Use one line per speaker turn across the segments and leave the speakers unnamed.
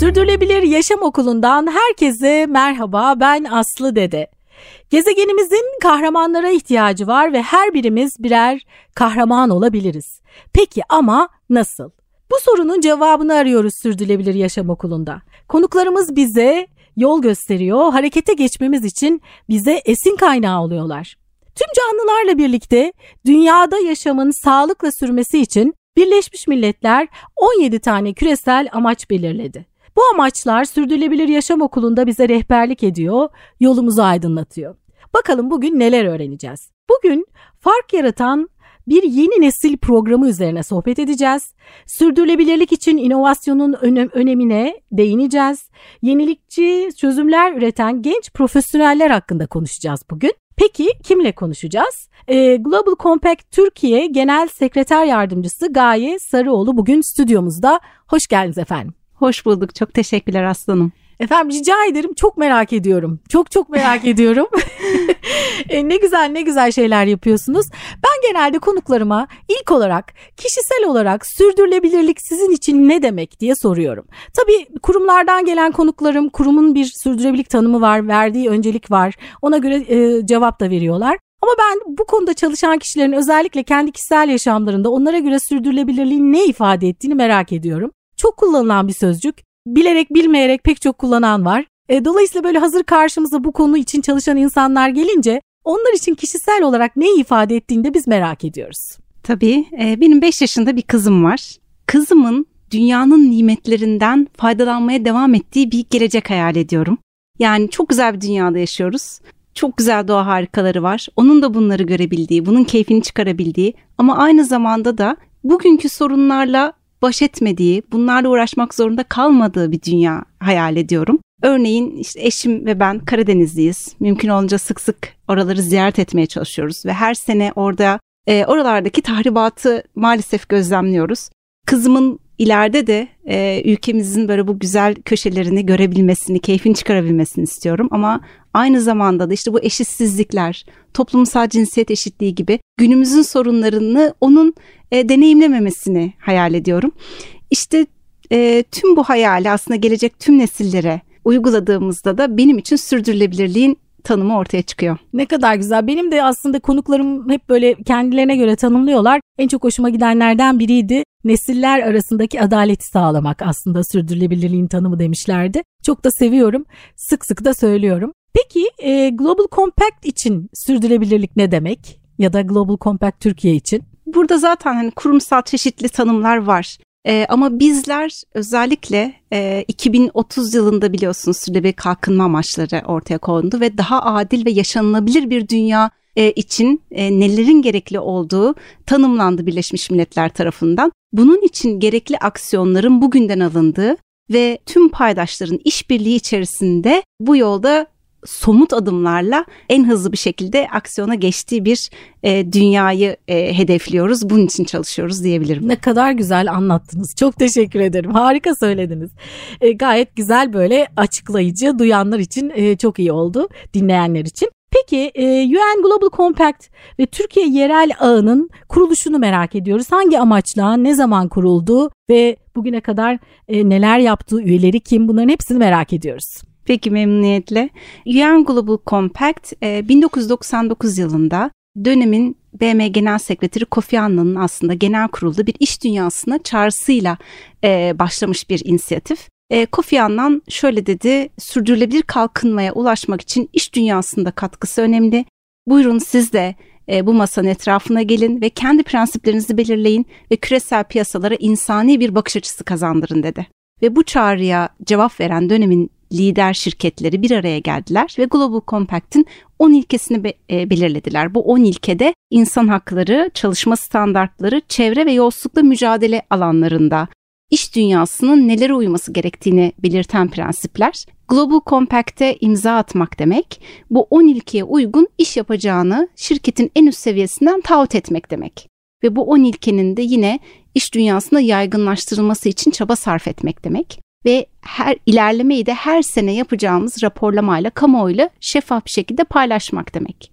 Sürdürülebilir Yaşam Okulu'ndan herkese merhaba ben Aslı Dede. Gezegenimizin kahramanlara ihtiyacı var ve her birimiz birer kahraman olabiliriz. Peki ama nasıl? Bu sorunun cevabını arıyoruz Sürdürülebilir Yaşam Okulu'nda. Konuklarımız bize yol gösteriyor, harekete geçmemiz için bize esin kaynağı oluyorlar. Tüm canlılarla birlikte dünyada yaşamın sağlıkla sürmesi için Birleşmiş Milletler 17 tane küresel amaç belirledi. Bu amaçlar Sürdürülebilir Yaşam Okulu'nda bize rehberlik ediyor, yolumuzu aydınlatıyor. Bakalım bugün neler öğreneceğiz? Bugün fark yaratan bir yeni nesil programı üzerine sohbet edeceğiz. Sürdürülebilirlik için inovasyonun önem önemine değineceğiz. Yenilikçi çözümler üreten genç profesyoneller hakkında konuşacağız bugün. Peki kimle konuşacağız? Ee, Global Compact Türkiye Genel Sekreter Yardımcısı Gaye Sarıoğlu bugün stüdyomuzda. Hoş geldiniz efendim.
Hoş bulduk. Çok teşekkürler aslanım.
Efendim rica ederim çok merak ediyorum. Çok çok merak ediyorum. e, ne güzel ne güzel şeyler yapıyorsunuz. Ben genelde konuklarıma ilk olarak kişisel olarak sürdürülebilirlik sizin için ne demek diye soruyorum. Tabii kurumlardan gelen konuklarım kurumun bir sürdürülebilirlik tanımı var, verdiği öncelik var. Ona göre e, cevap da veriyorlar. Ama ben bu konuda çalışan kişilerin özellikle kendi kişisel yaşamlarında onlara göre sürdürülebilirliğin ne ifade ettiğini merak ediyorum. Çok kullanılan bir sözcük bilerek bilmeyerek pek çok kullanan var. E, dolayısıyla böyle hazır karşımıza bu konu için çalışan insanlar gelince onlar için kişisel olarak ne ifade ettiğini de biz merak ediyoruz.
Tabii e, benim 5 yaşında bir kızım var. Kızımın dünyanın nimetlerinden faydalanmaya devam ettiği bir gelecek hayal ediyorum. Yani çok güzel bir dünyada yaşıyoruz. Çok güzel doğa harikaları var. Onun da bunları görebildiği, bunun keyfini çıkarabildiği ama aynı zamanda da bugünkü sorunlarla baş etmediği, bunlarla uğraşmak zorunda kalmadığı bir dünya hayal ediyorum. Örneğin işte eşim ve ben Karadenizliyiz. Mümkün olunca sık sık oraları ziyaret etmeye çalışıyoruz ve her sene orada e, oralardaki tahribatı maalesef gözlemliyoruz. Kızımın ileride de e, ülkemizin böyle bu güzel köşelerini görebilmesini, keyfini çıkarabilmesini istiyorum. Ama aynı zamanda da işte bu eşitsizlikler, toplumsal cinsiyet eşitliği gibi günümüzün sorunlarını onun e, deneyimlememesini hayal ediyorum. İşte e, tüm bu hayali aslında gelecek tüm nesillere uyguladığımızda da benim için sürdürülebilirliğin tanımı ortaya çıkıyor.
Ne kadar güzel. Benim de aslında konuklarım hep böyle kendilerine göre tanımlıyorlar. En çok hoşuma gidenlerden biriydi. Nesiller arasındaki adaleti sağlamak aslında sürdürülebilirliğin tanımı demişlerdi. Çok da seviyorum. Sık sık da söylüyorum. Peki e, Global Compact için sürdürülebilirlik ne demek? Ya da Global Compact Türkiye için?
Burada zaten hani kurumsal çeşitli tanımlar var. Ee, ama bizler özellikle e, 2030 yılında biliyorsunuz sürdürülebilir kalkınma amaçları ortaya kondu ve daha adil ve yaşanılabilir bir dünya e, için e, nelerin gerekli olduğu tanımlandı Birleşmiş Milletler tarafından. Bunun için gerekli aksiyonların bugünden alındığı ve tüm paydaşların işbirliği içerisinde bu yolda somut adımlarla en hızlı bir şekilde aksiyona geçtiği bir e, dünyayı e, hedefliyoruz. Bunun için çalışıyoruz diyebilirim.
Ne kadar güzel anlattınız. Çok teşekkür ederim. Harika söylediniz. E, gayet güzel böyle açıklayıcı duyanlar için e, çok iyi oldu. Dinleyenler için. Peki e, UN Global Compact ve Türkiye Yerel Ağı'nın kuruluşunu merak ediyoruz. Hangi amaçla, ne zaman kuruldu ve bugüne kadar e, neler yaptığı, üyeleri kim bunların hepsini merak ediyoruz.
Peki memnuniyetle. UN Global Compact 1999 yılında dönemin BM Genel Sekreteri Kofi Annan'ın aslında genel kurulda bir iş dünyasına çağrısıyla başlamış bir inisiyatif. Kofi Annan şöyle dedi, sürdürülebilir kalkınmaya ulaşmak için iş dünyasında katkısı önemli. Buyurun siz de bu masanın etrafına gelin ve kendi prensiplerinizi belirleyin ve küresel piyasalara insani bir bakış açısı kazandırın dedi. Ve bu çağrıya cevap veren dönemin lider şirketleri bir araya geldiler ve Global Compact'in 10 ilkesini be- e, belirlediler. Bu 10 ilkede insan hakları, çalışma standartları, çevre ve yolsuzlukla mücadele alanlarında iş dünyasının nelere uyması gerektiğini belirten prensipler. Global Compact'e imza atmak demek, bu 10 ilkeye uygun iş yapacağını şirketin en üst seviyesinden taahhüt etmek demek. Ve bu 10 ilkenin de yine iş dünyasında yaygınlaştırılması için çaba sarf etmek demek. Ve her ilerlemeyi de her sene yapacağımız raporlamayla kamuoyuyla şeffaf bir şekilde paylaşmak demek.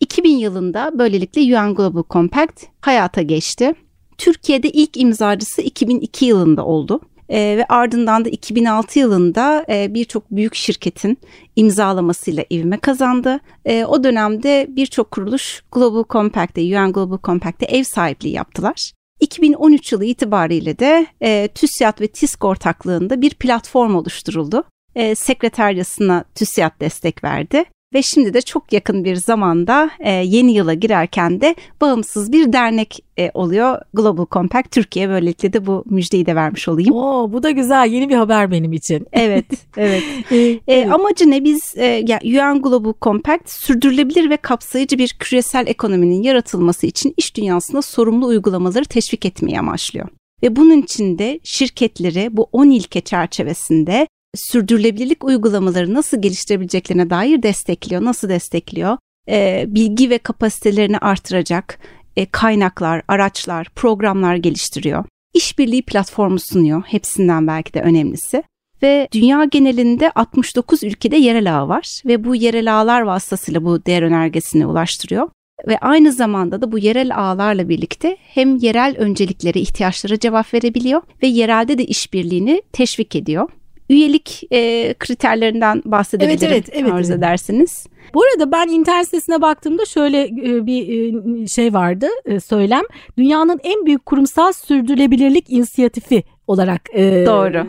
2000 yılında böylelikle UN Global Compact hayata geçti. Türkiye'de ilk imzacısı 2002 yılında oldu. E, ve ardından da 2006 yılında e, birçok büyük şirketin imzalamasıyla ivme kazandı. E, o dönemde birçok kuruluş Global Compact'te, UN Global Compact'te ev sahipliği yaptılar. 2013 yılı itibariyle de e, TÜSİAD ve TİSK ortaklığında bir platform oluşturuldu. E, sekreteryasına TÜSİAD destek verdi ve şimdi de çok yakın bir zamanda e, yeni yıla girerken de bağımsız bir dernek e, oluyor Global Compact Türkiye. Böylelikle de bu müjdeyi de vermiş olayım.
Oo, bu da güzel yeni bir haber benim için.
Evet, evet. e, evet. Amacı ne? Biz e, yani UN Global Compact sürdürülebilir ve kapsayıcı bir küresel ekonominin yaratılması için iş dünyasında sorumlu uygulamaları teşvik etmeyi amaçlıyor. Ve bunun için de şirketleri bu 10 ilke çerçevesinde sürdürülebilirlik uygulamaları nasıl geliştirebileceklerine dair destekliyor. Nasıl destekliyor? E, bilgi ve kapasitelerini artıracak e, kaynaklar, araçlar, programlar geliştiriyor. İşbirliği platformu sunuyor. Hepsinden belki de önemlisi. Ve dünya genelinde 69 ülkede yerel ağ var ve bu yerel ağlar vasıtasıyla bu değer önergesine ulaştırıyor. Ve aynı zamanda da bu yerel ağlarla birlikte hem yerel önceliklere, ihtiyaçlara cevap verebiliyor ve yerelde de işbirliğini teşvik ediyor üyelik e, kriterlerinden bahsedebilirim evet, evet, evet, arzu evet. edersiniz.
Bu arada ben internet sitesine baktığımda şöyle e, bir e, şey vardı e, söylem. Dünyanın en büyük kurumsal sürdürülebilirlik inisiyatifi olarak e,
Doğru.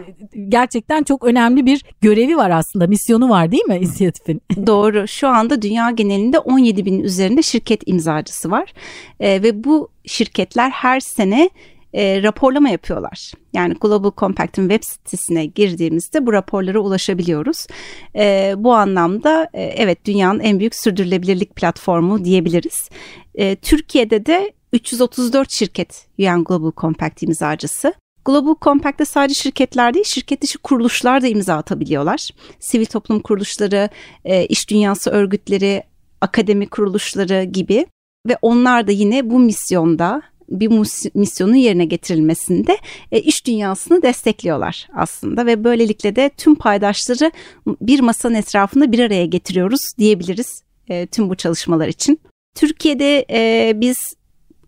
gerçekten çok önemli bir görevi var aslında misyonu var değil mi inisiyatifin?
Doğru şu anda dünya genelinde 17 bin üzerinde şirket imzacısı var e, ve bu şirketler her sene e, raporlama yapıyorlar. Yani Global Compact'ın web sitesine girdiğimizde bu raporlara ulaşabiliyoruz. E, bu anlamda e, evet dünyanın en büyük sürdürülebilirlik platformu diyebiliriz. E, Türkiye'de de 334 şirket UN Global Compact imzacısı. Global Compact'te sadece şirketler değil, şirket dışı kuruluşlar da imza atabiliyorlar. Sivil toplum kuruluşları, e, iş dünyası örgütleri, akademi kuruluşları gibi ve onlar da yine bu misyonda bir misyonun yerine getirilmesinde e, iş dünyasını destekliyorlar aslında ve böylelikle de tüm paydaşları bir masanın etrafında bir araya getiriyoruz diyebiliriz e, tüm bu çalışmalar için. Türkiye'de e, biz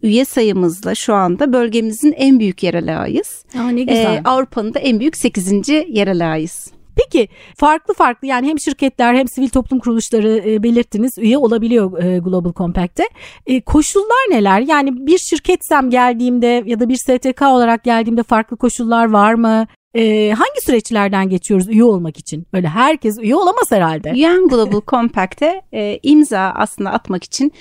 üye sayımızla şu anda bölgemizin en büyük yerel ağıyız.
Aa, ne güzel.
Ee, Avrupa'nın da en büyük 8. yerel ağıyız.
Peki farklı farklı yani hem şirketler hem sivil toplum kuruluşları e, belirttiniz üye olabiliyor e, Global Compact'te. E, koşullar neler? Yani bir şirketsem geldiğimde ya da bir STK olarak geldiğimde farklı koşullar var mı? E, hangi süreçlerden geçiyoruz üye olmak için? Öyle herkes üye olamaz herhalde.
UN Global Compact'te e, imza aslında atmak için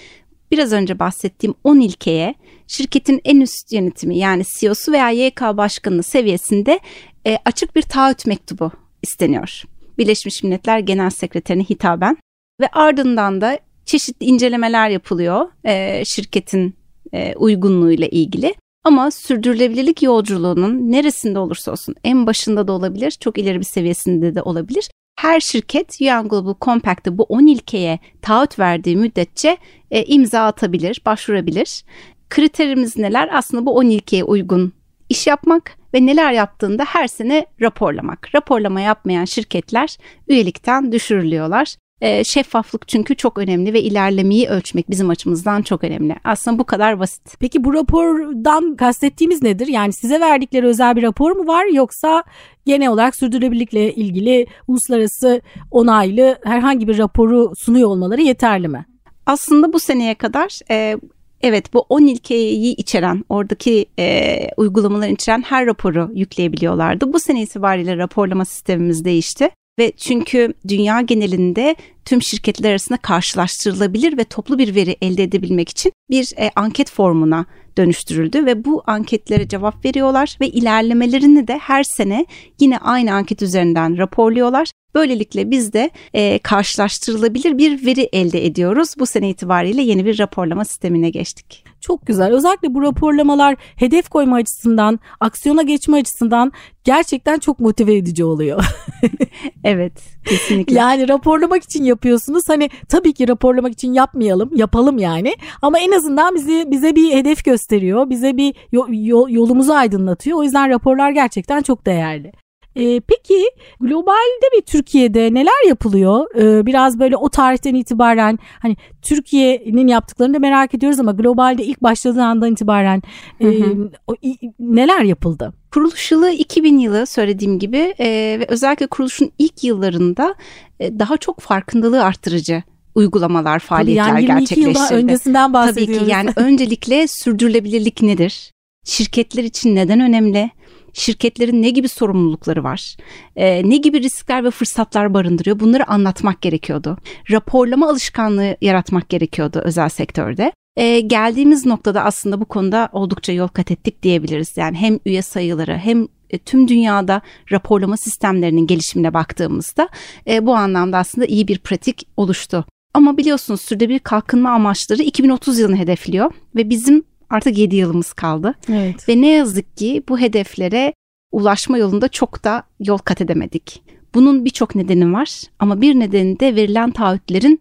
biraz önce bahsettiğim 10 ilkeye şirketin en üst yönetimi yani CEO'su veya YK başkanı seviyesinde e, açık bir taahhüt mektubu isteniyor. Birleşmiş Milletler Genel Sekreterine hitaben ve ardından da çeşitli incelemeler yapılıyor e, şirketin e, uygunluğuyla ilgili. Ama sürdürülebilirlik yolculuğunun neresinde olursa olsun en başında da olabilir, çok ileri bir seviyesinde de olabilir. Her şirket UN Global Compact'te bu 10 ilkeye taahhüt verdiği müddetçe e, imza atabilir, başvurabilir. Kriterimiz neler? Aslında bu 10 ilkeye uygun iş yapmak ve neler yaptığında her sene raporlamak. Raporlama yapmayan şirketler üyelikten düşürülüyorlar. E, şeffaflık çünkü çok önemli ve ilerlemeyi ölçmek bizim açımızdan çok önemli. Aslında bu kadar basit.
Peki bu rapordan kastettiğimiz nedir? Yani size verdikleri özel bir rapor mu var yoksa genel olarak sürdürülebilirlikle ilgili uluslararası onaylı herhangi bir raporu sunuyor olmaları yeterli mi?
Aslında bu seneye kadar e, Evet bu 10 ilkeyi içeren oradaki e, uygulamaların içeren her raporu yükleyebiliyorlardı. Bu sene itibariyle raporlama sistemimiz değişti. Ve çünkü dünya genelinde tüm şirketler arasında karşılaştırılabilir ve toplu bir veri elde edebilmek için bir e, anket formuna dönüştürüldü ve bu anketlere cevap veriyorlar ve ilerlemelerini de her sene yine aynı anket üzerinden raporluyorlar. Böylelikle biz de e, karşılaştırılabilir bir veri elde ediyoruz. Bu sene itibariyle yeni bir raporlama sistemine geçtik.
Çok güzel. Özellikle bu raporlamalar hedef koyma açısından, aksiyona geçme açısından gerçekten çok motive edici oluyor.
evet, kesinlikle.
Yani raporlamak için yapıyorsunuz. Hani tabii ki raporlamak için yapmayalım, yapalım yani. Ama en azından bizi bize bir hedef gösteriyor, bize bir yolumuzu aydınlatıyor. O yüzden raporlar gerçekten çok değerli. E, peki globalde ve Türkiye'de neler yapılıyor? E, biraz böyle o tarihten itibaren hani Türkiye'nin yaptıklarını da merak ediyoruz ama globalde ilk başladığı andan itibaren e, o, neler yapıldı?
Kuruluş yılı 2000 yılı söylediğim gibi e, ve özellikle kuruluşun ilk yıllarında e, daha çok farkındalığı arttırıcı uygulamalar, faaliyetler
Tabii yani
gerçekleştirdi.
yılda öncesinden bahsediyoruz.
Tabii ki yani öncelikle sürdürülebilirlik nedir? Şirketler için neden önemli? Şirketlerin ne gibi sorumlulukları var? Ee, ne gibi riskler ve fırsatlar barındırıyor? Bunları anlatmak gerekiyordu. Raporlama alışkanlığı yaratmak gerekiyordu özel sektörde. Ee, geldiğimiz noktada aslında bu konuda oldukça yol kat ettik diyebiliriz. Yani hem üye sayıları hem e, tüm dünyada raporlama sistemlerinin gelişimine baktığımızda e, bu anlamda aslında iyi bir pratik oluştu. Ama biliyorsunuz sürdürülebilir kalkınma amaçları 2030 yılını hedefliyor ve bizim artık 7 yılımız kaldı.
Evet.
Ve ne yazık ki bu hedeflere ulaşma yolunda çok da yol kat edemedik. Bunun birçok nedeni var ama bir nedeni de verilen taahhütlerin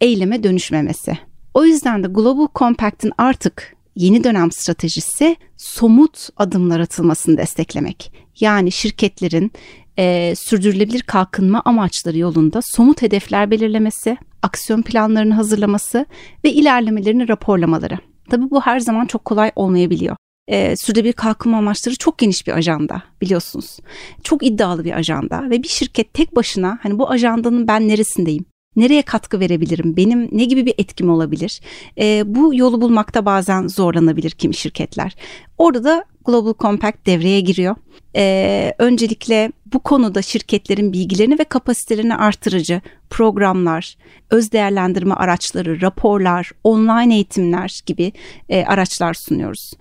eyleme dönüşmemesi. O yüzden de Global Compact'in artık yeni dönem stratejisi somut adımlar atılmasını desteklemek. Yani şirketlerin e, sürdürülebilir kalkınma amaçları yolunda somut hedefler belirlemesi, aksiyon planlarını hazırlaması ve ilerlemelerini raporlamaları. Tabii bu her zaman çok kolay olmayabiliyor. E, sürdürülebilir kalkınma amaçları çok geniş bir ajanda biliyorsunuz. Çok iddialı bir ajanda ve bir şirket tek başına hani bu ajandanın ben neresindeyim? Nereye katkı verebilirim? Benim ne gibi bir etkim olabilir? E, bu yolu bulmakta bazen zorlanabilir kimi şirketler. Orada da Global Compact devreye giriyor. Ee, öncelikle bu konuda şirketlerin bilgilerini ve kapasitelerini artırıcı programlar, öz değerlendirme araçları, raporlar, online eğitimler gibi e, araçlar sunuyoruz.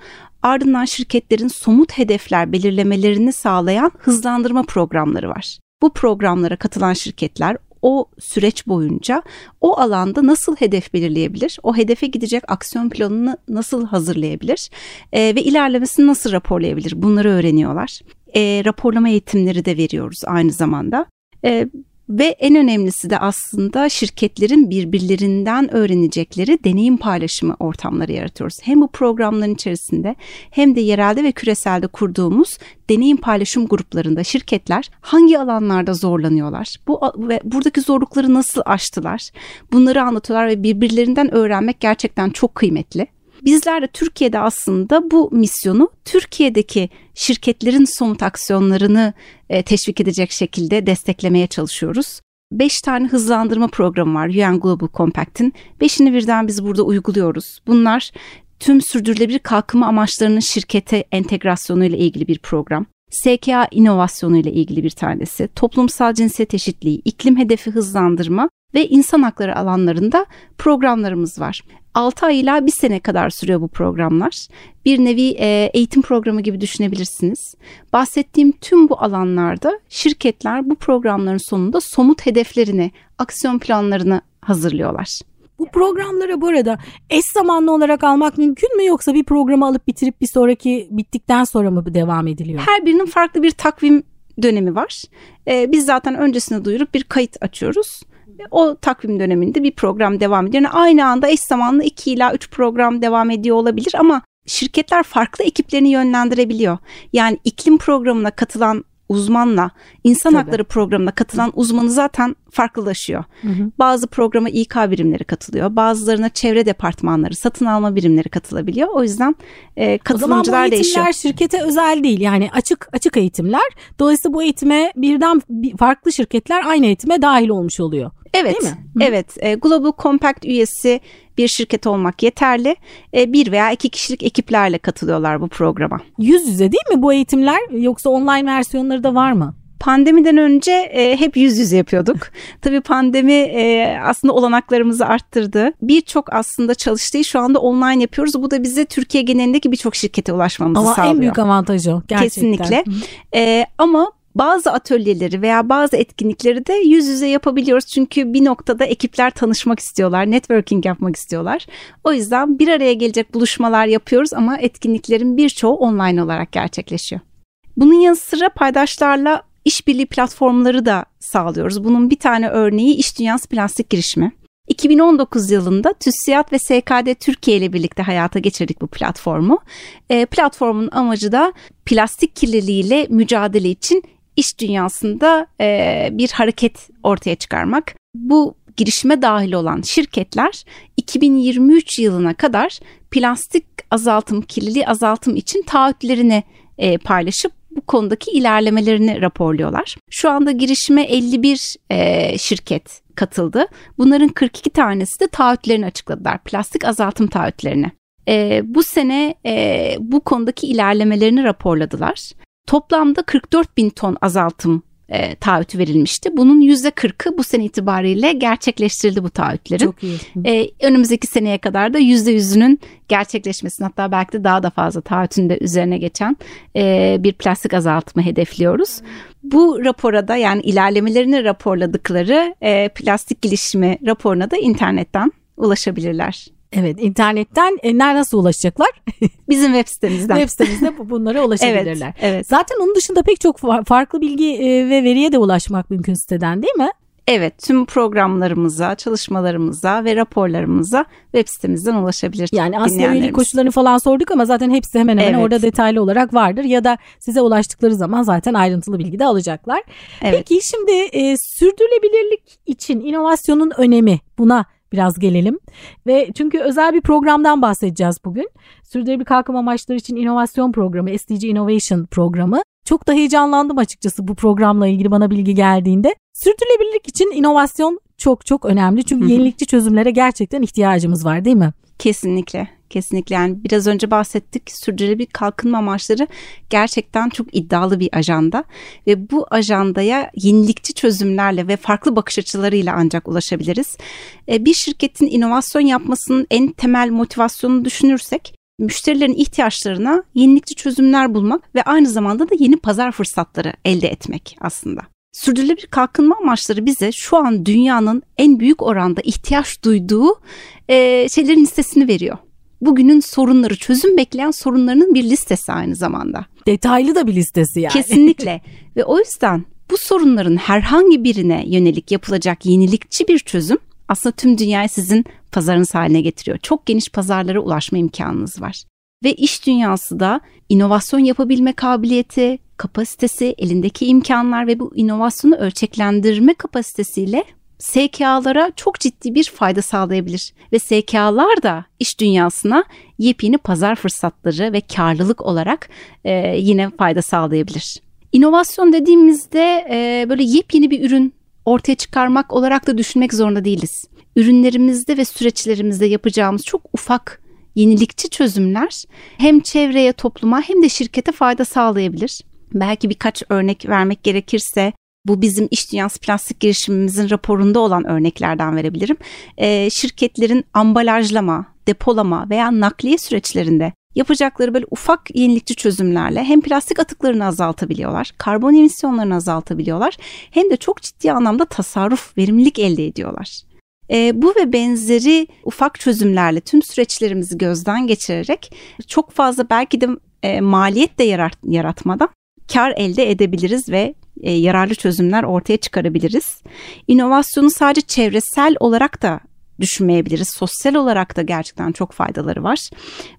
Ardından şirketlerin somut hedefler belirlemelerini sağlayan hızlandırma programları var. Bu programlara katılan şirketler o süreç boyunca o alanda nasıl hedef belirleyebilir? O hedefe gidecek aksiyon planını nasıl hazırlayabilir? E, ve ilerlemesini nasıl raporlayabilir? Bunları öğreniyorlar. E, raporlama eğitimleri de veriyoruz aynı zamanda. E, ve en önemlisi de aslında şirketlerin birbirlerinden öğrenecekleri deneyim paylaşımı ortamları yaratıyoruz. Hem bu programların içerisinde hem de yerelde ve küreselde kurduğumuz deneyim paylaşım gruplarında şirketler hangi alanlarda zorlanıyorlar? Bu ve buradaki zorlukları nasıl aştılar? Bunları anlatıyorlar ve birbirlerinden öğrenmek gerçekten çok kıymetli. Bizler de Türkiye'de aslında bu misyonu Türkiye'deki şirketlerin somut aksiyonlarını e, teşvik edecek şekilde desteklemeye çalışıyoruz. 5 tane hızlandırma programı var UN Global Compact'in. 5'ini birden biz burada uyguluyoruz. Bunlar tüm sürdürülebilir kalkınma amaçlarının şirkete entegrasyonu ile ilgili bir program. SKA inovasyonu ile ilgili bir tanesi, toplumsal cinsiyet eşitliği, iklim hedefi hızlandırma ve insan hakları alanlarında programlarımız var. 6 ay ila 1 sene kadar sürüyor bu programlar. Bir nevi e, eğitim programı gibi düşünebilirsiniz. Bahsettiğim tüm bu alanlarda şirketler bu programların sonunda somut hedeflerini, aksiyon planlarını hazırlıyorlar.
Bu programlara bu arada eş zamanlı olarak almak mümkün mü yoksa bir programı alıp bitirip bir sonraki bittikten sonra mı devam ediliyor?
Her birinin farklı bir takvim dönemi var. Ee, biz zaten öncesine duyurup bir kayıt açıyoruz o takvim döneminde bir program devam ediyor. Yani aynı anda eş zamanlı 2 ila 3 program devam ediyor olabilir ama şirketler farklı ekiplerini yönlendirebiliyor. Yani iklim programına katılan uzmanla insan Tabii. hakları programına katılan uzmanı zaten farklılaşıyor. Hı hı. Bazı programa İK birimleri katılıyor. Bazılarına çevre departmanları, satın alma birimleri katılabiliyor. O yüzden e, katılımcılar değişiyor. O zaman bu
eğitimler
değişiyor.
şirkete özel değil. Yani açık açık eğitimler. Dolayısıyla bu eğitime birden farklı şirketler aynı eğitime dahil olmuş oluyor.
Evet. Değil mi? Hı. Evet. E, Global Compact üyesi bir şirket olmak yeterli. E, bir veya iki kişilik ekiplerle katılıyorlar bu programa.
Yüz yüze değil mi bu eğitimler yoksa online versiyonları da var mı?
Pandemiden önce e, hep yüz yüze yapıyorduk. Tabii pandemi e, aslında olanaklarımızı arttırdı. Birçok aslında çalıştığı şu anda online yapıyoruz. Bu da bize Türkiye genelindeki birçok şirkete ulaşmamızı
ama
sağlıyor.
Ama en büyük avantajı o gerçekten.
Kesinlikle. E, ama bazı atölyeleri veya bazı etkinlikleri de yüz yüze yapabiliyoruz. Çünkü bir noktada ekipler tanışmak istiyorlar, networking yapmak istiyorlar. O yüzden bir araya gelecek buluşmalar yapıyoruz ama etkinliklerin birçoğu online olarak gerçekleşiyor. Bunun yanı sıra paydaşlarla işbirliği platformları da sağlıyoruz. Bunun bir tane örneği İş Dünyası Plastik Girişimi. 2019 yılında TÜSİAD ve SKD Türkiye ile birlikte hayata geçirdik bu platformu. E, platformun amacı da plastik kirliliğiyle mücadele için iş dünyasında e, bir hareket ortaya çıkarmak. Bu girişime dahil olan şirketler 2023 yılına kadar plastik azaltım, kirliliği azaltım için taahhütlerini e, paylaşıp bu konudaki ilerlemelerini raporluyorlar. Şu anda girişime 51 e, şirket katıldı. Bunların 42 tanesi de taahhütlerini açıkladılar. Plastik azaltım taahhütlerini. E, bu sene e, bu konudaki ilerlemelerini raporladılar. Toplamda 44 bin ton azaltım e, taahhütü verilmişti. Bunun %40'ı bu sene itibariyle gerçekleştirildi bu taahhütlerin.
Çok iyi.
E, önümüzdeki seneye kadar da %100'ünün gerçekleşmesini hatta belki de daha da fazla taahhütün de üzerine geçen e, bir plastik azaltımı hedefliyoruz. Bu rapora da yani ilerlemelerini raporladıkları e, plastik gelişimi raporuna da internetten ulaşabilirler.
Evet internetten e, nasıl ulaşacaklar?
Bizim web sitemizden.
web sitemizde bu- bunlara ulaşabilirler.
Evet, evet.
Zaten onun dışında pek çok fa- farklı bilgi e, ve veriye de ulaşmak mümkün siteden değil mi?
Evet, tüm programlarımıza, çalışmalarımıza ve raporlarımıza web sitemizden ulaşabilir.
Yani aslında üyelik koşullarını falan sorduk ama zaten hepsi hemen hemen
Evet.
orada detaylı olarak vardır ya da size ulaştıkları zaman zaten ayrıntılı bilgi de alacaklar.
Evet.
Peki şimdi e, sürdürülebilirlik için inovasyonun önemi buna biraz gelelim. Ve çünkü özel bir programdan bahsedeceğiz bugün. Sürdürülebilir kalkınma amaçları için inovasyon programı, SDG Innovation programı. Çok da heyecanlandım açıkçası bu programla ilgili bana bilgi geldiğinde. Sürdürülebilirlik için inovasyon çok çok önemli. Çünkü yenilikçi çözümlere gerçekten ihtiyacımız var değil mi?
Kesinlikle. Kesinlikle yani biraz önce bahsettik sürdürülebilir kalkınma amaçları gerçekten çok iddialı bir ajanda ve bu ajandaya yenilikçi çözümlerle ve farklı bakış açılarıyla ancak ulaşabiliriz. E, Bir şirketin inovasyon yapmasının en temel motivasyonunu düşünürsek müşterilerin ihtiyaçlarına yenilikçi çözümler bulmak ve aynı zamanda da yeni pazar fırsatları elde etmek aslında. Sürdürülebilir kalkınma amaçları bize şu an dünyanın en büyük oranda ihtiyaç duyduğu e, şeylerin listesini veriyor. Bugünün sorunları, çözüm bekleyen sorunlarının bir listesi aynı zamanda.
Detaylı da bir listesi yani.
Kesinlikle. Ve o yüzden bu sorunların herhangi birine yönelik yapılacak yenilikçi bir çözüm aslında tüm dünyayı sizin pazarınız haline getiriyor. Çok geniş pazarlara ulaşma imkanınız var. Ve iş dünyası da inovasyon yapabilme kabiliyeti, kapasitesi, elindeki imkanlar ve bu inovasyonu ölçeklendirme kapasitesiyle SKA'lara çok ciddi bir fayda sağlayabilir. Ve SKA'lar da iş dünyasına yepyeni pazar fırsatları ve karlılık olarak e, yine fayda sağlayabilir. İnovasyon dediğimizde e, böyle yepyeni bir ürün ortaya çıkarmak olarak da düşünmek zorunda değiliz. Ürünlerimizde ve süreçlerimizde yapacağımız çok ufak yenilikçi çözümler hem çevreye, topluma hem de şirkete fayda sağlayabilir. Belki birkaç örnek vermek gerekirse bu bizim iş dünyası plastik girişimimizin raporunda olan örneklerden verebilirim. Ee, şirketlerin ambalajlama, depolama veya nakliye süreçlerinde yapacakları böyle ufak yenilikçi çözümlerle hem plastik atıklarını azaltabiliyorlar, karbon emisyonlarını azaltabiliyorlar hem de çok ciddi anlamda tasarruf, verimlilik elde ediyorlar. E, bu ve benzeri ufak çözümlerle tüm süreçlerimizi gözden geçirerek çok fazla belki de e, maliyet de yarat, yaratmadan kar elde edebiliriz ve e, yararlı çözümler ortaya çıkarabiliriz. İnovasyonu sadece çevresel olarak da düşünmeyebiliriz. Sosyal olarak da gerçekten çok faydaları var.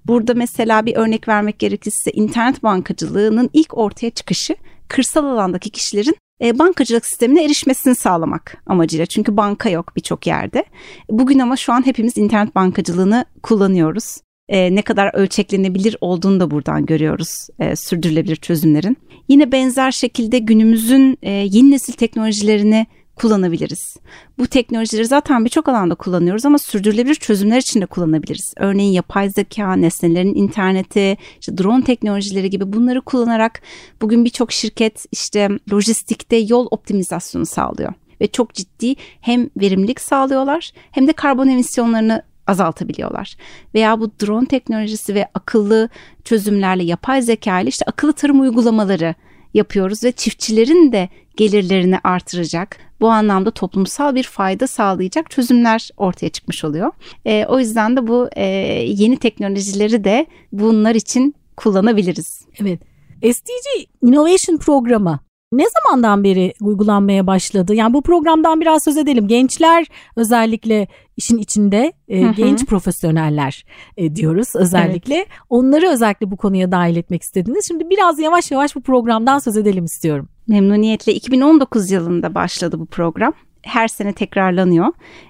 Burada mesela bir örnek vermek gerekirse internet bankacılığının ilk ortaya çıkışı kırsal alandaki kişilerin e, bankacılık sistemine erişmesini sağlamak amacıyla. Çünkü banka yok birçok yerde. Bugün ama şu an hepimiz internet bankacılığını kullanıyoruz. E, ne kadar ölçeklenebilir olduğunu da buradan görüyoruz e, sürdürülebilir çözümlerin. Yine benzer şekilde günümüzün e, yeni nesil teknolojilerini kullanabiliriz. Bu teknolojileri zaten birçok alanda kullanıyoruz ama sürdürülebilir çözümler için de kullanabiliriz. Örneğin yapay zeka, nesnelerin interneti, işte drone teknolojileri gibi bunları kullanarak bugün birçok şirket işte lojistikte yol optimizasyonu sağlıyor ve çok ciddi hem verimlilik sağlıyorlar hem de karbon emisyonlarını azaltabiliyorlar. Veya bu drone teknolojisi ve akıllı çözümlerle yapay zeka ile işte akıllı tarım uygulamaları yapıyoruz ve çiftçilerin de gelirlerini artıracak, bu anlamda toplumsal bir fayda sağlayacak çözümler ortaya çıkmış oluyor. E, o yüzden de bu e, yeni teknolojileri de bunlar için kullanabiliriz.
Evet. SDG Innovation programı ne zamandan beri uygulanmaya başladı? Yani bu programdan biraz söz edelim. Gençler özellikle işin içinde e, hı hı. genç profesyoneller e, diyoruz özellikle. Evet. Onları özellikle bu konuya dahil etmek istediniz. Şimdi biraz yavaş yavaş bu programdan söz edelim istiyorum.
Memnuniyetle 2019 yılında başladı bu program her sene tekrarlanıyor.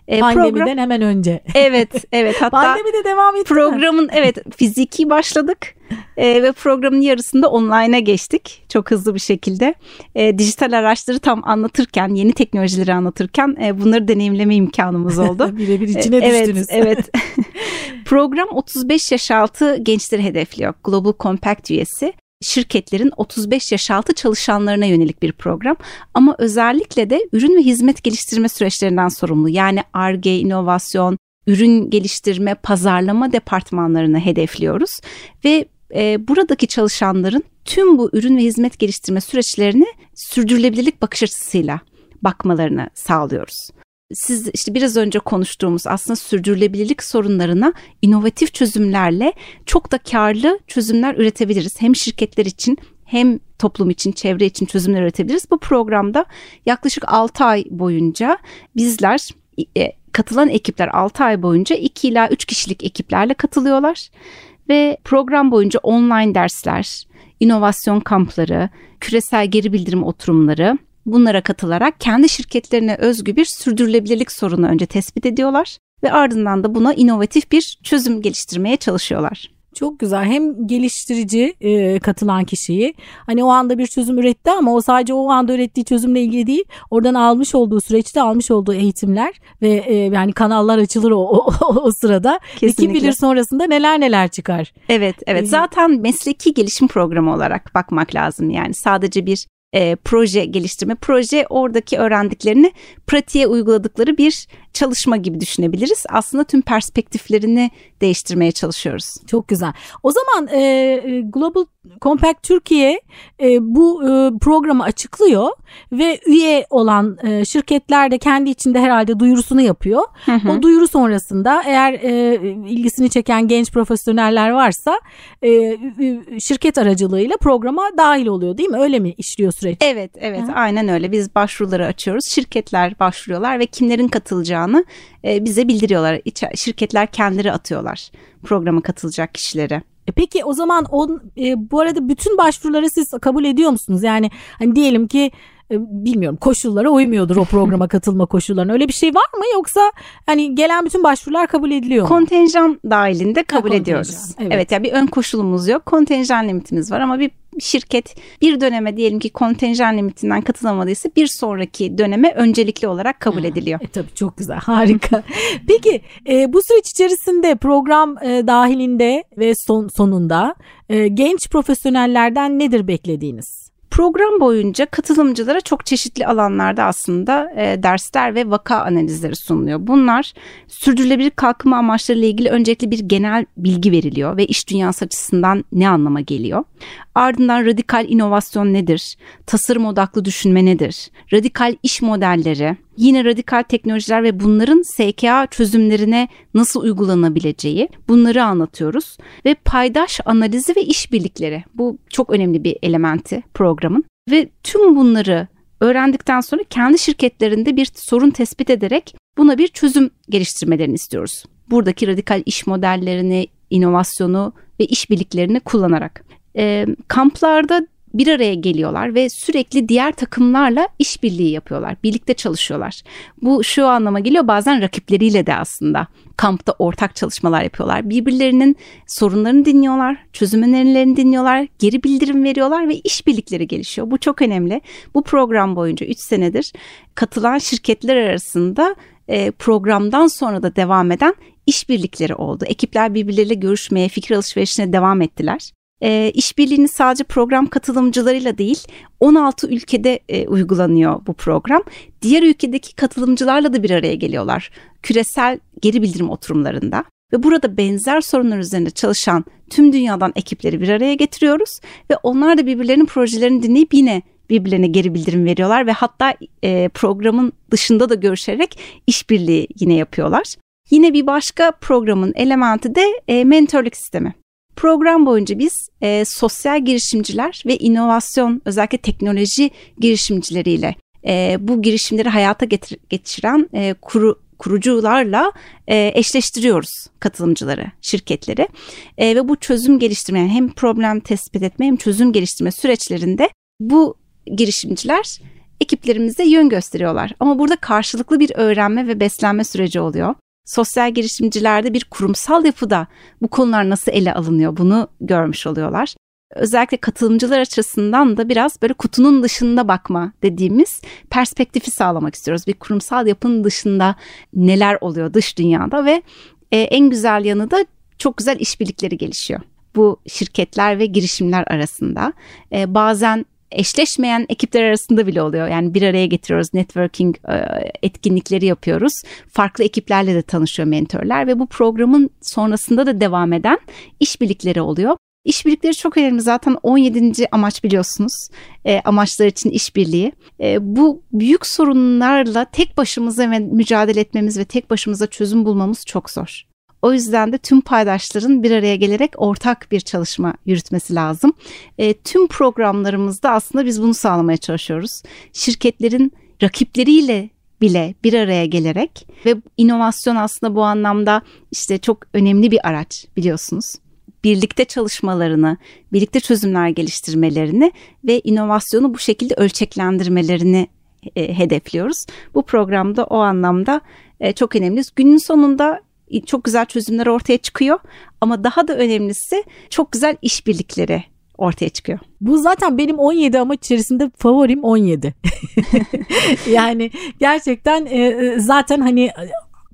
E, Pandemiden program, hemen önce.
Evet, evet. Hatta
Pandemi de devam etti
Programın mi? evet fiziki başladık e, ve programın yarısında online'a geçtik çok hızlı bir şekilde. E, dijital araçları tam anlatırken, yeni teknolojileri anlatırken e, bunları deneyimleme imkanımız oldu.
Birebir içine
e,
düştünüz.
Evet, evet. Program 35 yaş altı gençleri hedefliyor. Global Compact üyesi şirketlerin 35 yaş altı çalışanlarına yönelik bir program. Ama özellikle de ürün ve hizmet geliştirme süreçlerinden sorumlu. Yani ARGE, inovasyon, ürün geliştirme, pazarlama departmanlarını hedefliyoruz. Ve e, buradaki çalışanların tüm bu ürün ve hizmet geliştirme süreçlerini sürdürülebilirlik bakış açısıyla bakmalarını sağlıyoruz siz işte biraz önce konuştuğumuz aslında sürdürülebilirlik sorunlarına inovatif çözümlerle çok da karlı çözümler üretebiliriz. Hem şirketler için hem toplum için, çevre için çözümler üretebiliriz. Bu programda yaklaşık 6 ay boyunca bizler e, katılan ekipler 6 ay boyunca 2 ila 3 kişilik ekiplerle katılıyorlar ve program boyunca online dersler, inovasyon kampları, küresel geri bildirim oturumları, Bunlara katılarak kendi şirketlerine özgü bir sürdürülebilirlik sorunu önce tespit ediyorlar ve ardından da buna inovatif bir çözüm geliştirmeye çalışıyorlar.
Çok güzel. Hem geliştirici e, katılan kişiyi hani o anda bir çözüm üretti ama o sadece o anda ürettiği çözümle ilgili değil. Oradan almış olduğu süreçte almış olduğu eğitimler ve e, yani kanallar açılır o, o, o sırada. Kesinlikle. Kim bilir sonrasında neler neler çıkar.
Evet evet ee, zaten mesleki gelişim programı olarak bakmak lazım yani sadece bir e, proje geliştirme. Proje oradaki öğrendiklerini pratiğe uyguladıkları bir çalışma gibi düşünebiliriz. Aslında tüm perspektiflerini değiştirmeye çalışıyoruz.
Çok güzel. O zaman e, e, Global Compact Türkiye e, bu e, programı açıklıyor ve üye olan e, şirketler de kendi içinde herhalde duyurusunu yapıyor. Hı hı. O duyuru sonrasında eğer e, ilgisini çeken genç profesyoneller varsa e, şirket aracılığıyla programa dahil oluyor değil mi? Öyle mi işliyor süreç?
Evet, evet. Hı. Aynen öyle. Biz başvuruları açıyoruz. Şirketler başvuruyorlar ve kimlerin katılacağını e, bize bildiriyorlar. şirketler kendileri atıyorlar programa katılacak kişileri.
E peki o zaman on, e, bu arada bütün başvuruları siz kabul ediyor musunuz? Yani hani diyelim ki e, bilmiyorum koşullara uymuyordur o programa katılma koşullarına. Öyle bir şey var mı yoksa hani gelen bütün başvurular kabul ediliyor mu?
Kontenjan dahilinde kabul ha, ediyoruz. Evet. evet yani bir ön koşulumuz yok. Kontenjan limitimiz var ama bir şirket bir döneme diyelim ki kontenjan limitinden katılamadıysa bir sonraki döneme öncelikli olarak kabul ediliyor.
E, tabii çok güzel harika. Peki e, bu süreç içerisinde program e, dahilinde ve son, sonunda e, genç profesyonellerden nedir beklediğiniz?
Program boyunca katılımcılara çok çeşitli alanlarda aslında e, dersler ve vaka analizleri sunuluyor. Bunlar sürdürülebilir kalkınma amaçlarıyla ilgili öncelikle bir genel bilgi veriliyor ve iş dünyası açısından ne anlama geliyor. Ardından radikal inovasyon nedir? Tasarım odaklı düşünme nedir? Radikal iş modelleri, yine radikal teknolojiler ve bunların SKA çözümlerine nasıl uygulanabileceği bunları anlatıyoruz. Ve paydaş analizi ve işbirlikleri bu çok önemli bir elementi programın. Ve tüm bunları öğrendikten sonra kendi şirketlerinde bir sorun tespit ederek buna bir çözüm geliştirmelerini istiyoruz. Buradaki radikal iş modellerini, inovasyonu ve işbirliklerini kullanarak. E, kamplarda bir araya geliyorlar ve sürekli diğer takımlarla işbirliği yapıyorlar. Birlikte çalışıyorlar. Bu şu anlama geliyor bazen rakipleriyle de aslında kampta ortak çalışmalar yapıyorlar. Birbirlerinin sorunlarını dinliyorlar, çözüm önerilerini dinliyorlar, geri bildirim veriyorlar ve işbirlikleri gelişiyor. Bu çok önemli. Bu program boyunca 3 senedir katılan şirketler arasında e, programdan sonra da devam eden işbirlikleri oldu. Ekipler birbirleriyle görüşmeye, fikir alışverişine devam ettiler e, işbirliğini sadece program katılımcılarıyla değil 16 ülkede e, uygulanıyor bu program. Diğer ülkedeki katılımcılarla da bir araya geliyorlar. Küresel geri bildirim oturumlarında. Ve burada benzer sorunlar üzerinde çalışan tüm dünyadan ekipleri bir araya getiriyoruz. Ve onlar da birbirlerinin projelerini dinleyip yine birbirlerine geri bildirim veriyorlar. Ve hatta e, programın dışında da görüşerek işbirliği yine yapıyorlar. Yine bir başka programın elementi de e, mentorluk sistemi. Program boyunca biz e, sosyal girişimciler ve inovasyon özellikle teknoloji girişimcileriyle e, bu girişimleri hayata getir, geçiren e, kuru, kurucularla e, eşleştiriyoruz katılımcıları, şirketleri e, ve bu çözüm geliştirme hem problem tespit etme hem çözüm geliştirme süreçlerinde bu girişimciler ekiplerimize yön gösteriyorlar. Ama burada karşılıklı bir öğrenme ve beslenme süreci oluyor. Sosyal girişimcilerde bir kurumsal yapıda bu konular nasıl ele alınıyor bunu görmüş oluyorlar özellikle katılımcılar açısından da biraz böyle kutunun dışında bakma dediğimiz perspektifi sağlamak istiyoruz. Bir kurumsal yapının dışında neler oluyor dış dünyada ve e, en güzel yanı da çok güzel işbirlikleri gelişiyor. Bu şirketler ve girişimler arasında e, bazen eşleşmeyen ekipler arasında bile oluyor. Yani bir araya getiriyoruz, networking e, etkinlikleri yapıyoruz. Farklı ekiplerle de tanışıyor mentorlar ve bu programın sonrasında da devam eden işbirlikleri oluyor. İşbirlikleri çok önemli zaten 17. amaç biliyorsunuz e, amaçlar için işbirliği. E, bu büyük sorunlarla tek başımıza mücadele etmemiz ve tek başımıza çözüm bulmamız çok zor. O yüzden de tüm paydaşların bir araya gelerek ortak bir çalışma yürütmesi lazım. E, tüm programlarımızda aslında biz bunu sağlamaya çalışıyoruz. Şirketlerin rakipleriyle bile bir araya gelerek ve inovasyon aslında bu anlamda işte çok önemli bir araç biliyorsunuz birlikte çalışmalarını, birlikte çözümler geliştirmelerini ve inovasyonu bu şekilde ölçeklendirmelerini e, hedefliyoruz. Bu programda o anlamda e, çok önemli. Günün sonunda çok güzel çözümler ortaya çıkıyor ama daha da önemlisi çok güzel işbirlikleri ortaya çıkıyor.
Bu zaten benim 17 amaç içerisinde favorim 17. yani gerçekten e, e, zaten hani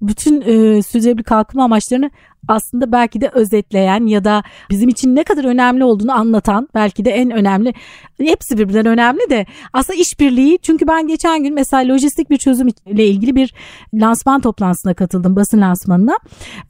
bütün e, sürdürülebilir kalkınma amaçlarını aslında belki de özetleyen ya da bizim için ne kadar önemli olduğunu anlatan belki de en önemli hepsi birbirinden önemli de aslında işbirliği çünkü ben geçen gün mesela lojistik bir çözüm ile ilgili bir lansman toplantısına katıldım basın lansmanına.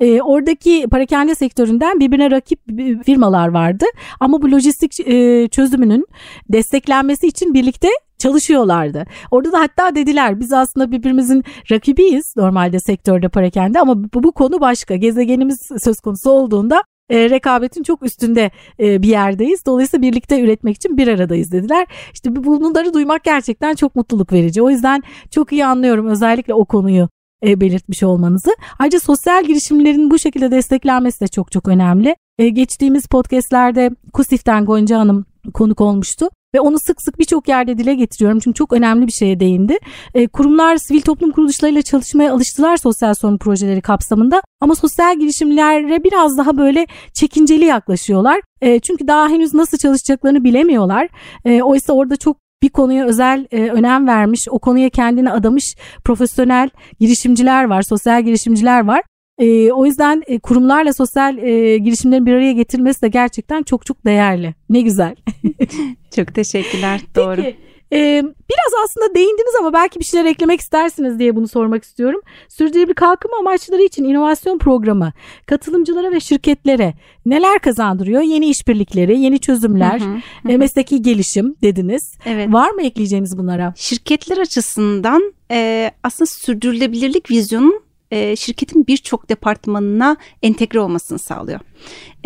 E, oradaki parakende sektöründen birbirine rakip firmalar vardı ama bu lojistik e, çözümünün desteklenmesi için birlikte çalışıyorlardı. Orada da hatta dediler biz aslında birbirimizin rakibiyiz normalde sektörde parakende ama bu, bu konu başka. Gezegenimiz söz konusu olduğunda e, rekabetin çok üstünde e, bir yerdeyiz. Dolayısıyla birlikte üretmek için bir aradayız dediler. İşte bunları duymak gerçekten çok mutluluk verici. O yüzden çok iyi anlıyorum özellikle o konuyu e, belirtmiş olmanızı. Ayrıca sosyal girişimlerin bu şekilde desteklenmesi de çok çok önemli. E, geçtiğimiz podcastlerde Kusif'ten Gonca Hanım konuk olmuştu ve onu sık sık birçok yerde dile getiriyorum çünkü çok önemli bir şeye değindi. E, kurumlar sivil toplum kuruluşlarıyla çalışmaya alıştılar sosyal sorun projeleri kapsamında ama sosyal girişimlere biraz daha böyle çekinceli yaklaşıyorlar. E, çünkü daha henüz nasıl çalışacaklarını bilemiyorlar. E, oysa orada çok bir konuya özel e, önem vermiş, o konuya kendini adamış profesyonel girişimciler var, sosyal girişimciler var. E, o yüzden e, kurumlarla sosyal e, girişimlerin bir araya getirmesi de gerçekten çok çok değerli. Ne güzel.
çok teşekkürler. Doğru. Peki.
Ee, biraz aslında değindiniz ama belki bir şeyler eklemek istersiniz diye bunu sormak istiyorum. Sürdürülebilir kalkınma amaçları için inovasyon programı katılımcılara ve şirketlere neler kazandırıyor? Yeni işbirlikleri, yeni çözümler, hı hı, hı. mesleki gelişim dediniz. Evet. Var mı ekleyeceğiniz bunlara?
Şirketler açısından e, aslında sürdürülebilirlik vizyonun e, şirketin birçok departmanına entegre olmasını sağlıyor.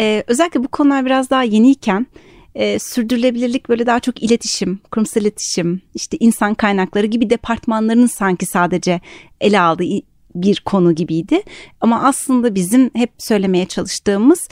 E, özellikle bu konular biraz daha yeniyken e, sürdürülebilirlik böyle daha çok iletişim, kurumsal iletişim, işte insan kaynakları gibi departmanların sanki sadece ele aldığı bir konu gibiydi. Ama aslında bizim hep söylemeye çalıştığımız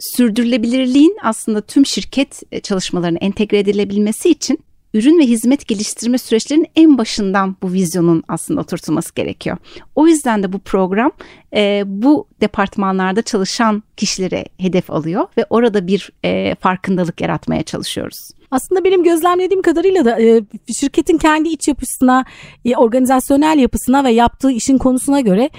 sürdürülebilirliğin aslında tüm şirket çalışmalarına entegre edilebilmesi için ürün ve hizmet geliştirme süreçlerinin en başından bu vizyonun aslında oturtulması gerekiyor. O yüzden de bu program e, bu departmanlarda çalışan kişilere hedef alıyor ve orada bir e, farkındalık yaratmaya çalışıyoruz.
Aslında benim gözlemlediğim kadarıyla da e, şirketin kendi iç yapısına, e, organizasyonel yapısına ve yaptığı işin konusuna göre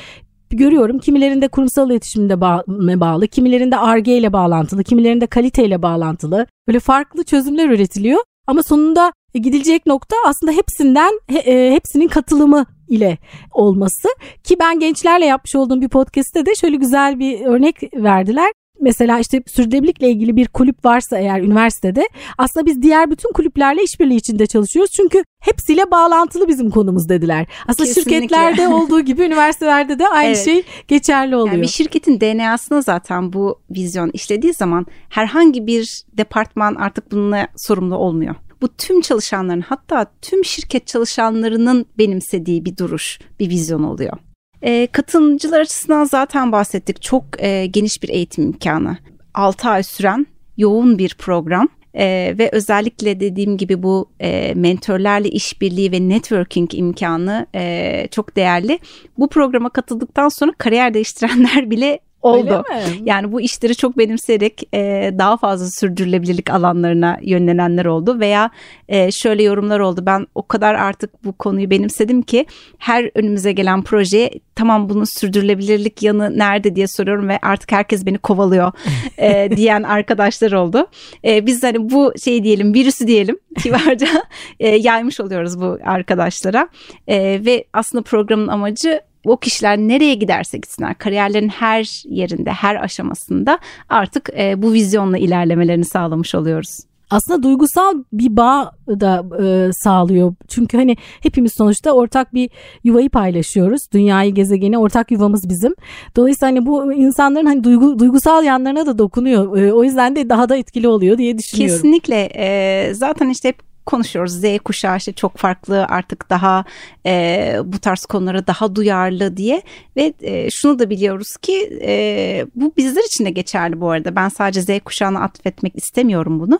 görüyorum. Kimilerinde kurumsal iletişimde ba- bağlı, kimilerinde ARGE ile bağlantılı, kimilerinde kalite ile bağlantılı. Böyle farklı çözümler üretiliyor. Ama sonunda gidilecek nokta aslında hepsinden e, hepsinin katılımı ile olması ki ben gençlerle yapmış olduğum bir podcast'te de şöyle güzel bir örnek verdiler. mesela işte sürdürülebilirlikle ilgili bir kulüp varsa eğer üniversitede aslında biz diğer bütün kulüplerle işbirliği içinde çalışıyoruz. Çünkü hepsiyle bağlantılı bizim konumuz dediler. Aslında Kesinlikle. şirketlerde olduğu gibi üniversitelerde de aynı evet. şey geçerli oluyor. Yani
bir şirketin DNA'sına zaten bu vizyon işlediği zaman herhangi bir departman artık bununla sorumlu olmuyor bu tüm çalışanların hatta tüm şirket çalışanlarının benimsediği bir duruş, bir vizyon oluyor. E, katılımcılar açısından zaten bahsettik. Çok e, geniş bir eğitim imkanı. 6 ay süren yoğun bir program. Ee, ve özellikle dediğim gibi bu e, mentorlarla işbirliği ve networking imkanı e, çok değerli. Bu programa katıldıktan sonra kariyer değiştirenler bile oldu. Yani bu işleri çok benimseyerek e, daha fazla sürdürülebilirlik alanlarına yönlenenler oldu veya e, şöyle yorumlar oldu. Ben o kadar artık bu konuyu benimsedim ki her önümüze gelen projeye tamam bunun sürdürülebilirlik yanı nerede diye soruyorum ve artık herkes beni kovalıyor e, diyen arkadaşlar oldu. E, biz hani bu şey diyelim virüsü diyelim kibarca e, yaymış oluyoruz bu arkadaşlara e, ve aslında programın amacı o kişiler nereye giderse gitsinler kariyerlerin her yerinde her aşamasında artık e, bu vizyonla ilerlemelerini sağlamış oluyoruz
aslında duygusal bir bağ da e, sağlıyor. Çünkü hani hepimiz sonuçta ortak bir yuvayı paylaşıyoruz. Dünyayı, gezegeni ortak yuvamız bizim. Dolayısıyla hani bu insanların hani duygu, duygusal yanlarına da dokunuyor. E, o yüzden de daha da etkili oluyor diye düşünüyorum.
Kesinlikle. E, zaten işte hep konuşuyoruz. Z kuşağı işte çok farklı artık daha e, bu tarz konulara daha duyarlı diye ve e, şunu da biliyoruz ki e, bu bizler için de geçerli bu arada. Ben sadece Z kuşağına atfetmek istemiyorum bunu.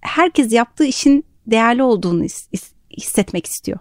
Herkes yaptığı işin değerli olduğunu hissetmek istiyor.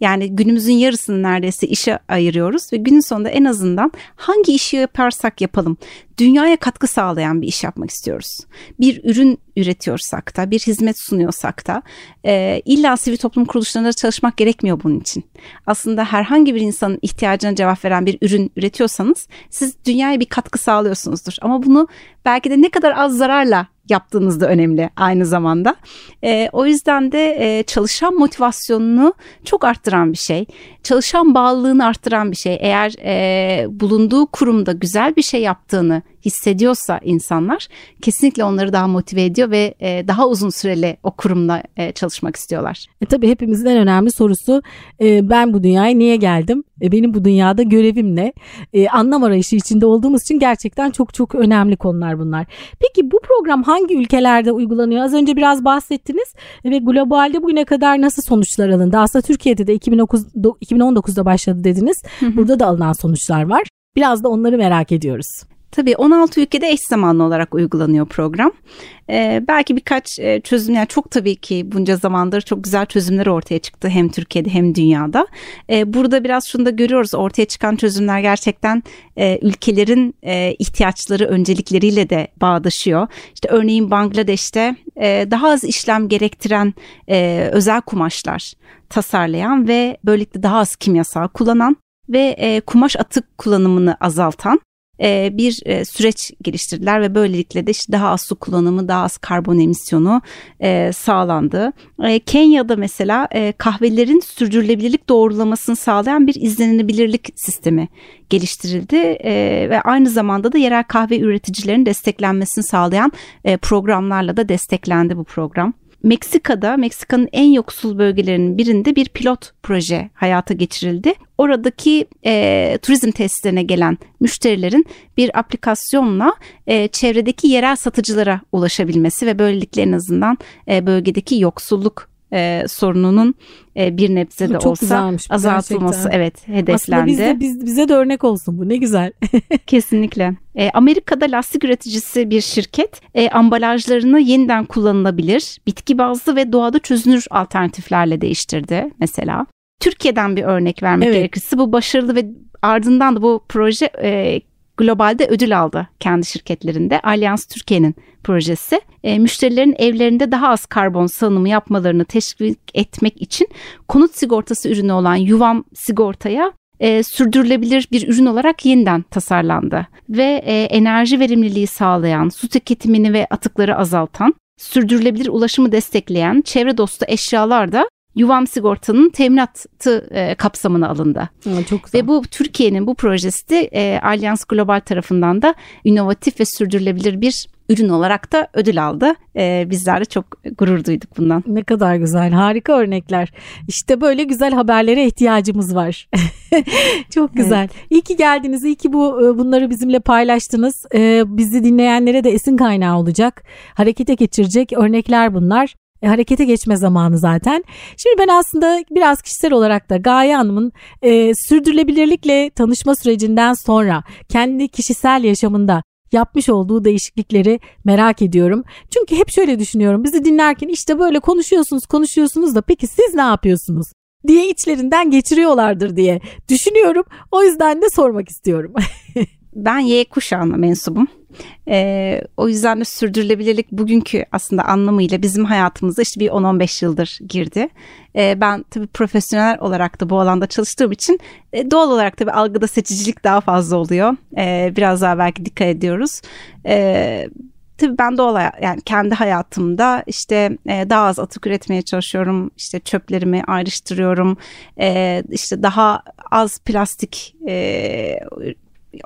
Yani günümüzün yarısını neredeyse işe ayırıyoruz ve günün sonunda en azından hangi işi yaparsak yapalım dünyaya katkı sağlayan bir iş yapmak istiyoruz. Bir ürün üretiyorsak da bir hizmet sunuyorsak da e, illa sivil toplum kuruluşlarında çalışmak gerekmiyor bunun için. Aslında herhangi bir insanın ihtiyacına cevap veren bir ürün üretiyorsanız siz dünyaya bir katkı sağlıyorsunuzdur. Ama bunu belki de ne kadar az zararla yaptığınız da önemli aynı zamanda. E, o yüzden de e, çalışan motivasyonunu çok arttıran bir şey. Çalışan bağlılığını arttıran bir şey. Eğer e, bulunduğu kurumda güzel bir şey yaptığını hissediyorsa insanlar kesinlikle onları daha motive ediyor ve e, daha uzun süreli o kurumla e, çalışmak istiyorlar.
E, tabii hepimizin en önemli sorusu e, ben bu dünyaya niye geldim? E, benim bu dünyada görevim ne? E, anlam arayışı içinde olduğumuz için gerçekten çok çok önemli konular bunlar. Peki bu program hangi ülkelerde uygulanıyor? Az önce biraz bahsettiniz ve globalde bugüne kadar nasıl sonuçlar alındı? Aslında Türkiye'de de 2009, 2019'da başladı dediniz. Burada da alınan sonuçlar var. Biraz da onları merak ediyoruz.
Tabii 16 ülkede eş zamanlı olarak uygulanıyor program. Ee, belki birkaç e, çözüm yani çok tabii ki bunca zamandır çok güzel çözümler ortaya çıktı hem Türkiye'de hem dünyada. Ee, burada biraz şunu da görüyoruz ortaya çıkan çözümler gerçekten e, ülkelerin e, ihtiyaçları öncelikleriyle de bağdaşıyor. İşte örneğin Bangladeş'te e, daha az işlem gerektiren e, özel kumaşlar tasarlayan ve böylelikle daha az kimyasal kullanan ve e, kumaş atık kullanımını azaltan e, bir e, süreç geliştirdiler ve böylelikle de işte daha az su kullanımı, daha az karbon emisyonu e, sağlandı. Kenya'da mesela kahvelerin sürdürülebilirlik doğrulamasını sağlayan bir izlenebilirlik sistemi geliştirildi ve aynı zamanda da yerel kahve üreticilerinin desteklenmesini sağlayan programlarla da desteklendi bu program. Meksika'da Meksika'nın en yoksul bölgelerinin birinde bir pilot proje hayata geçirildi. Oradaki e, turizm tesislerine gelen müşterilerin bir aplikasyonla e, çevredeki yerel satıcılara ulaşabilmesi ve böylelikle en azından e, bölgedeki yoksulluk e, sorununun e, bir nebze de Çok olsa azaltılması gerçekten. evet hedeflendi.
Aslında bizde, biz, bize de örnek olsun bu ne güzel.
Kesinlikle. E, Amerika'da lastik üreticisi bir şirket e, ambalajlarını yeniden kullanılabilir, bitki bazlı ve doğada çözünür alternatiflerle değiştirdi mesela. Türkiye'den bir örnek vermek evet. gerekirse bu başarılı ve ardından da bu proje e, globalde ödül aldı kendi şirketlerinde. Alyans Türkiye'nin projesi. E, müşterilerin evlerinde daha az karbon salınımı yapmalarını teşvik etmek için konut sigortası ürünü olan Yuvam sigortaya e, sürdürülebilir bir ürün olarak yeniden tasarlandı ve e, enerji verimliliği sağlayan, su tüketimini ve atıkları azaltan, sürdürülebilir ulaşımı destekleyen çevre dostu eşyalar da Yuvam Sigorta'nın teminatı e, kapsamına alındı.
Ha, çok güzel.
Ve bu Türkiye'nin bu projesi de e, Alyans Global tarafından da inovatif ve sürdürülebilir bir ürün olarak da ödül aldı. E, bizler de çok gurur duyduk bundan.
Ne kadar güzel, harika örnekler. İşte böyle güzel haberlere ihtiyacımız var. Çok güzel. Evet. İyi ki geldiniz, iyi ki bu e, bunları bizimle paylaştınız. Ee, bizi dinleyenlere de esin kaynağı olacak. Harekete geçirecek örnekler bunlar. E, harekete geçme zamanı zaten. Şimdi ben aslında biraz kişisel olarak da Gaye Hanım'ın e, sürdürülebilirlikle tanışma sürecinden sonra kendi kişisel yaşamında yapmış olduğu değişiklikleri merak ediyorum. Çünkü hep şöyle düşünüyorum. Bizi dinlerken işte böyle konuşuyorsunuz, konuşuyorsunuz da peki siz ne yapıyorsunuz? diye içlerinden geçiriyorlardır diye düşünüyorum. O yüzden de sormak istiyorum.
ben Y kuşağına mensubum. Ee, o yüzden de sürdürülebilirlik bugünkü aslında anlamıyla bizim hayatımıza işte bir 10-15 yıldır girdi. Ee, ben tabii profesyonel olarak da bu alanda çalıştığım için e, doğal olarak tabii algıda seçicilik daha fazla oluyor. Ee, biraz daha belki dikkat ediyoruz. Ee, tabii ben doğal yani kendi hayatımda işte e, daha az atık üretmeye çalışıyorum. İşte çöplerimi ayrıştırıyorum. E, işte daha az plastik e,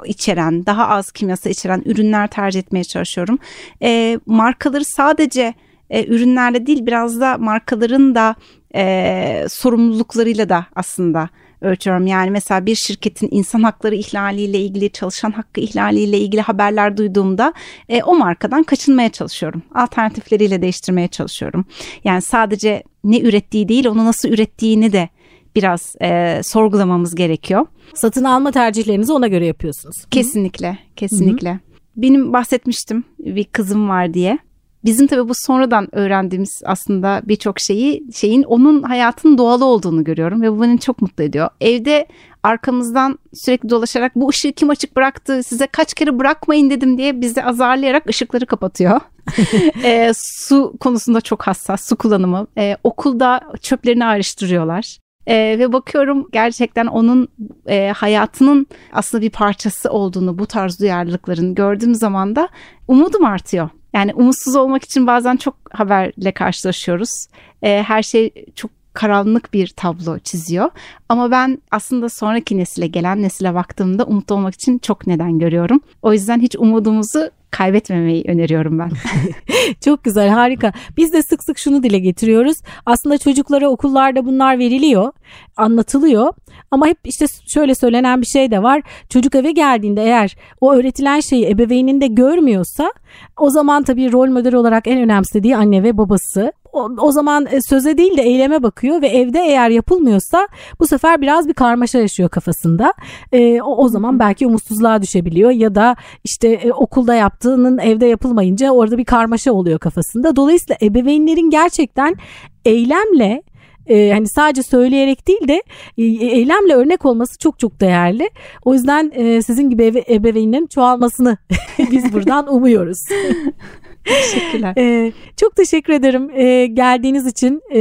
içeren, daha az kimyasal içeren ürünler tercih etmeye çalışıyorum. E, markaları sadece e, ürünlerle değil biraz da markaların da e, sorumluluklarıyla da aslında ölçüyorum. Yani mesela bir şirketin insan hakları ihlaliyle ilgili, çalışan hakkı ihlaliyle ilgili haberler duyduğumda e, o markadan kaçınmaya çalışıyorum. Alternatifleriyle değiştirmeye çalışıyorum. Yani sadece ne ürettiği değil, onu nasıl ürettiğini de biraz e, sorgulamamız gerekiyor.
Satın alma tercihlerinizi ona göre yapıyorsunuz.
Kesinlikle, kesinlikle. Hı-hı. Benim bahsetmiştim bir kızım var diye. Bizim tabii bu sonradan öğrendiğimiz aslında birçok şeyi şeyin onun hayatın doğalı olduğunu görüyorum ve bu beni çok mutlu ediyor. Evde arkamızdan sürekli dolaşarak bu ışığı kim açık bıraktı size kaç kere bırakmayın dedim diye bizi azarlayarak ışıkları kapatıyor. e, su konusunda çok hassas su kullanımı. E, okulda çöplerini ayrıştırıyorlar. E, ve bakıyorum gerçekten onun e, hayatının aslında bir parçası olduğunu bu tarz duyarlılıkların gördüğüm zaman da umudum artıyor. Yani umutsuz olmak için bazen çok haberle karşılaşıyoruz. E, her şey çok karanlık bir tablo çiziyor. Ama ben aslında sonraki nesile gelen nesile baktığımda umutlu olmak için çok neden görüyorum. O yüzden hiç umudumuzu kaybetmemeyi öneriyorum ben.
Çok güzel, harika. Biz de sık sık şunu dile getiriyoruz. Aslında çocuklara okullarda bunlar veriliyor, anlatılıyor. Ama hep işte şöyle söylenen bir şey de var. Çocuk eve geldiğinde eğer o öğretilen şeyi ebeveyninde görmüyorsa o zaman tabii rol model olarak en önemsediği anne ve babası o, o zaman e, söze değil de eyleme bakıyor ve evde eğer yapılmıyorsa bu sefer biraz bir karmaşa yaşıyor kafasında. E, o, o zaman belki umutsuzluğa düşebiliyor ya da işte e, okulda yaptığının evde yapılmayınca orada bir karmaşa oluyor kafasında. Dolayısıyla ebeveynlerin gerçekten eylemle e, hani sadece söyleyerek değil de e, eylemle örnek olması çok çok değerli. O yüzden e, sizin gibi ebe, ebeveynlerin çoğalmasını biz buradan umuyoruz.
Teşekkürler.
Ee, çok teşekkür ederim ee, geldiğiniz için, e,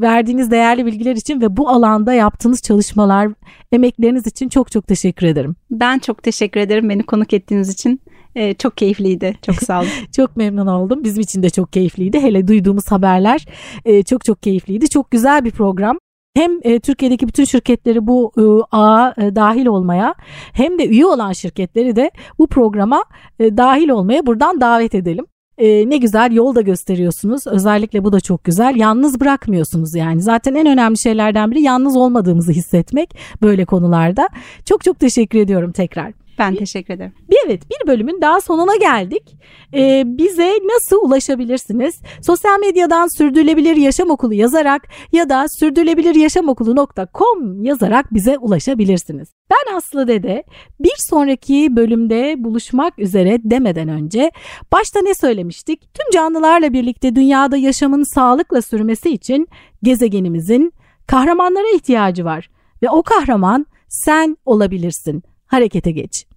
verdiğiniz değerli bilgiler için ve bu alanda yaptığınız çalışmalar, emekleriniz için çok çok teşekkür ederim.
Ben çok teşekkür ederim beni konuk ettiğiniz için. Ee, çok keyifliydi. Çok sağ olun.
çok memnun oldum. Bizim için de çok keyifliydi. Hele duyduğumuz haberler e, çok çok keyifliydi. Çok güzel bir program hem e, Türkiye'deki bütün şirketleri bu e, ağa e, dahil olmaya hem de üye olan şirketleri de bu programa e, dahil olmaya buradan davet edelim. E, ne güzel yol da gösteriyorsunuz. Özellikle bu da çok güzel. Yalnız bırakmıyorsunuz yani. Zaten en önemli şeylerden biri yalnız olmadığımızı hissetmek böyle konularda. Çok çok teşekkür ediyorum tekrar.
Ben teşekkür ederim.
Bir evet bir bölümün daha sonuna geldik. Ee, bize nasıl ulaşabilirsiniz? Sosyal medyadan Sürdürülebilir Yaşam Okulu yazarak ya da sürdürülebiliryaşamokulu.com yazarak bize ulaşabilirsiniz. Ben Aslı Dede bir sonraki bölümde buluşmak üzere demeden önce başta ne söylemiştik? Tüm canlılarla birlikte dünyada yaşamın sağlıkla sürmesi için gezegenimizin kahramanlara ihtiyacı var ve o kahraman sen olabilirsin. Harekete geç.